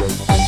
Bye.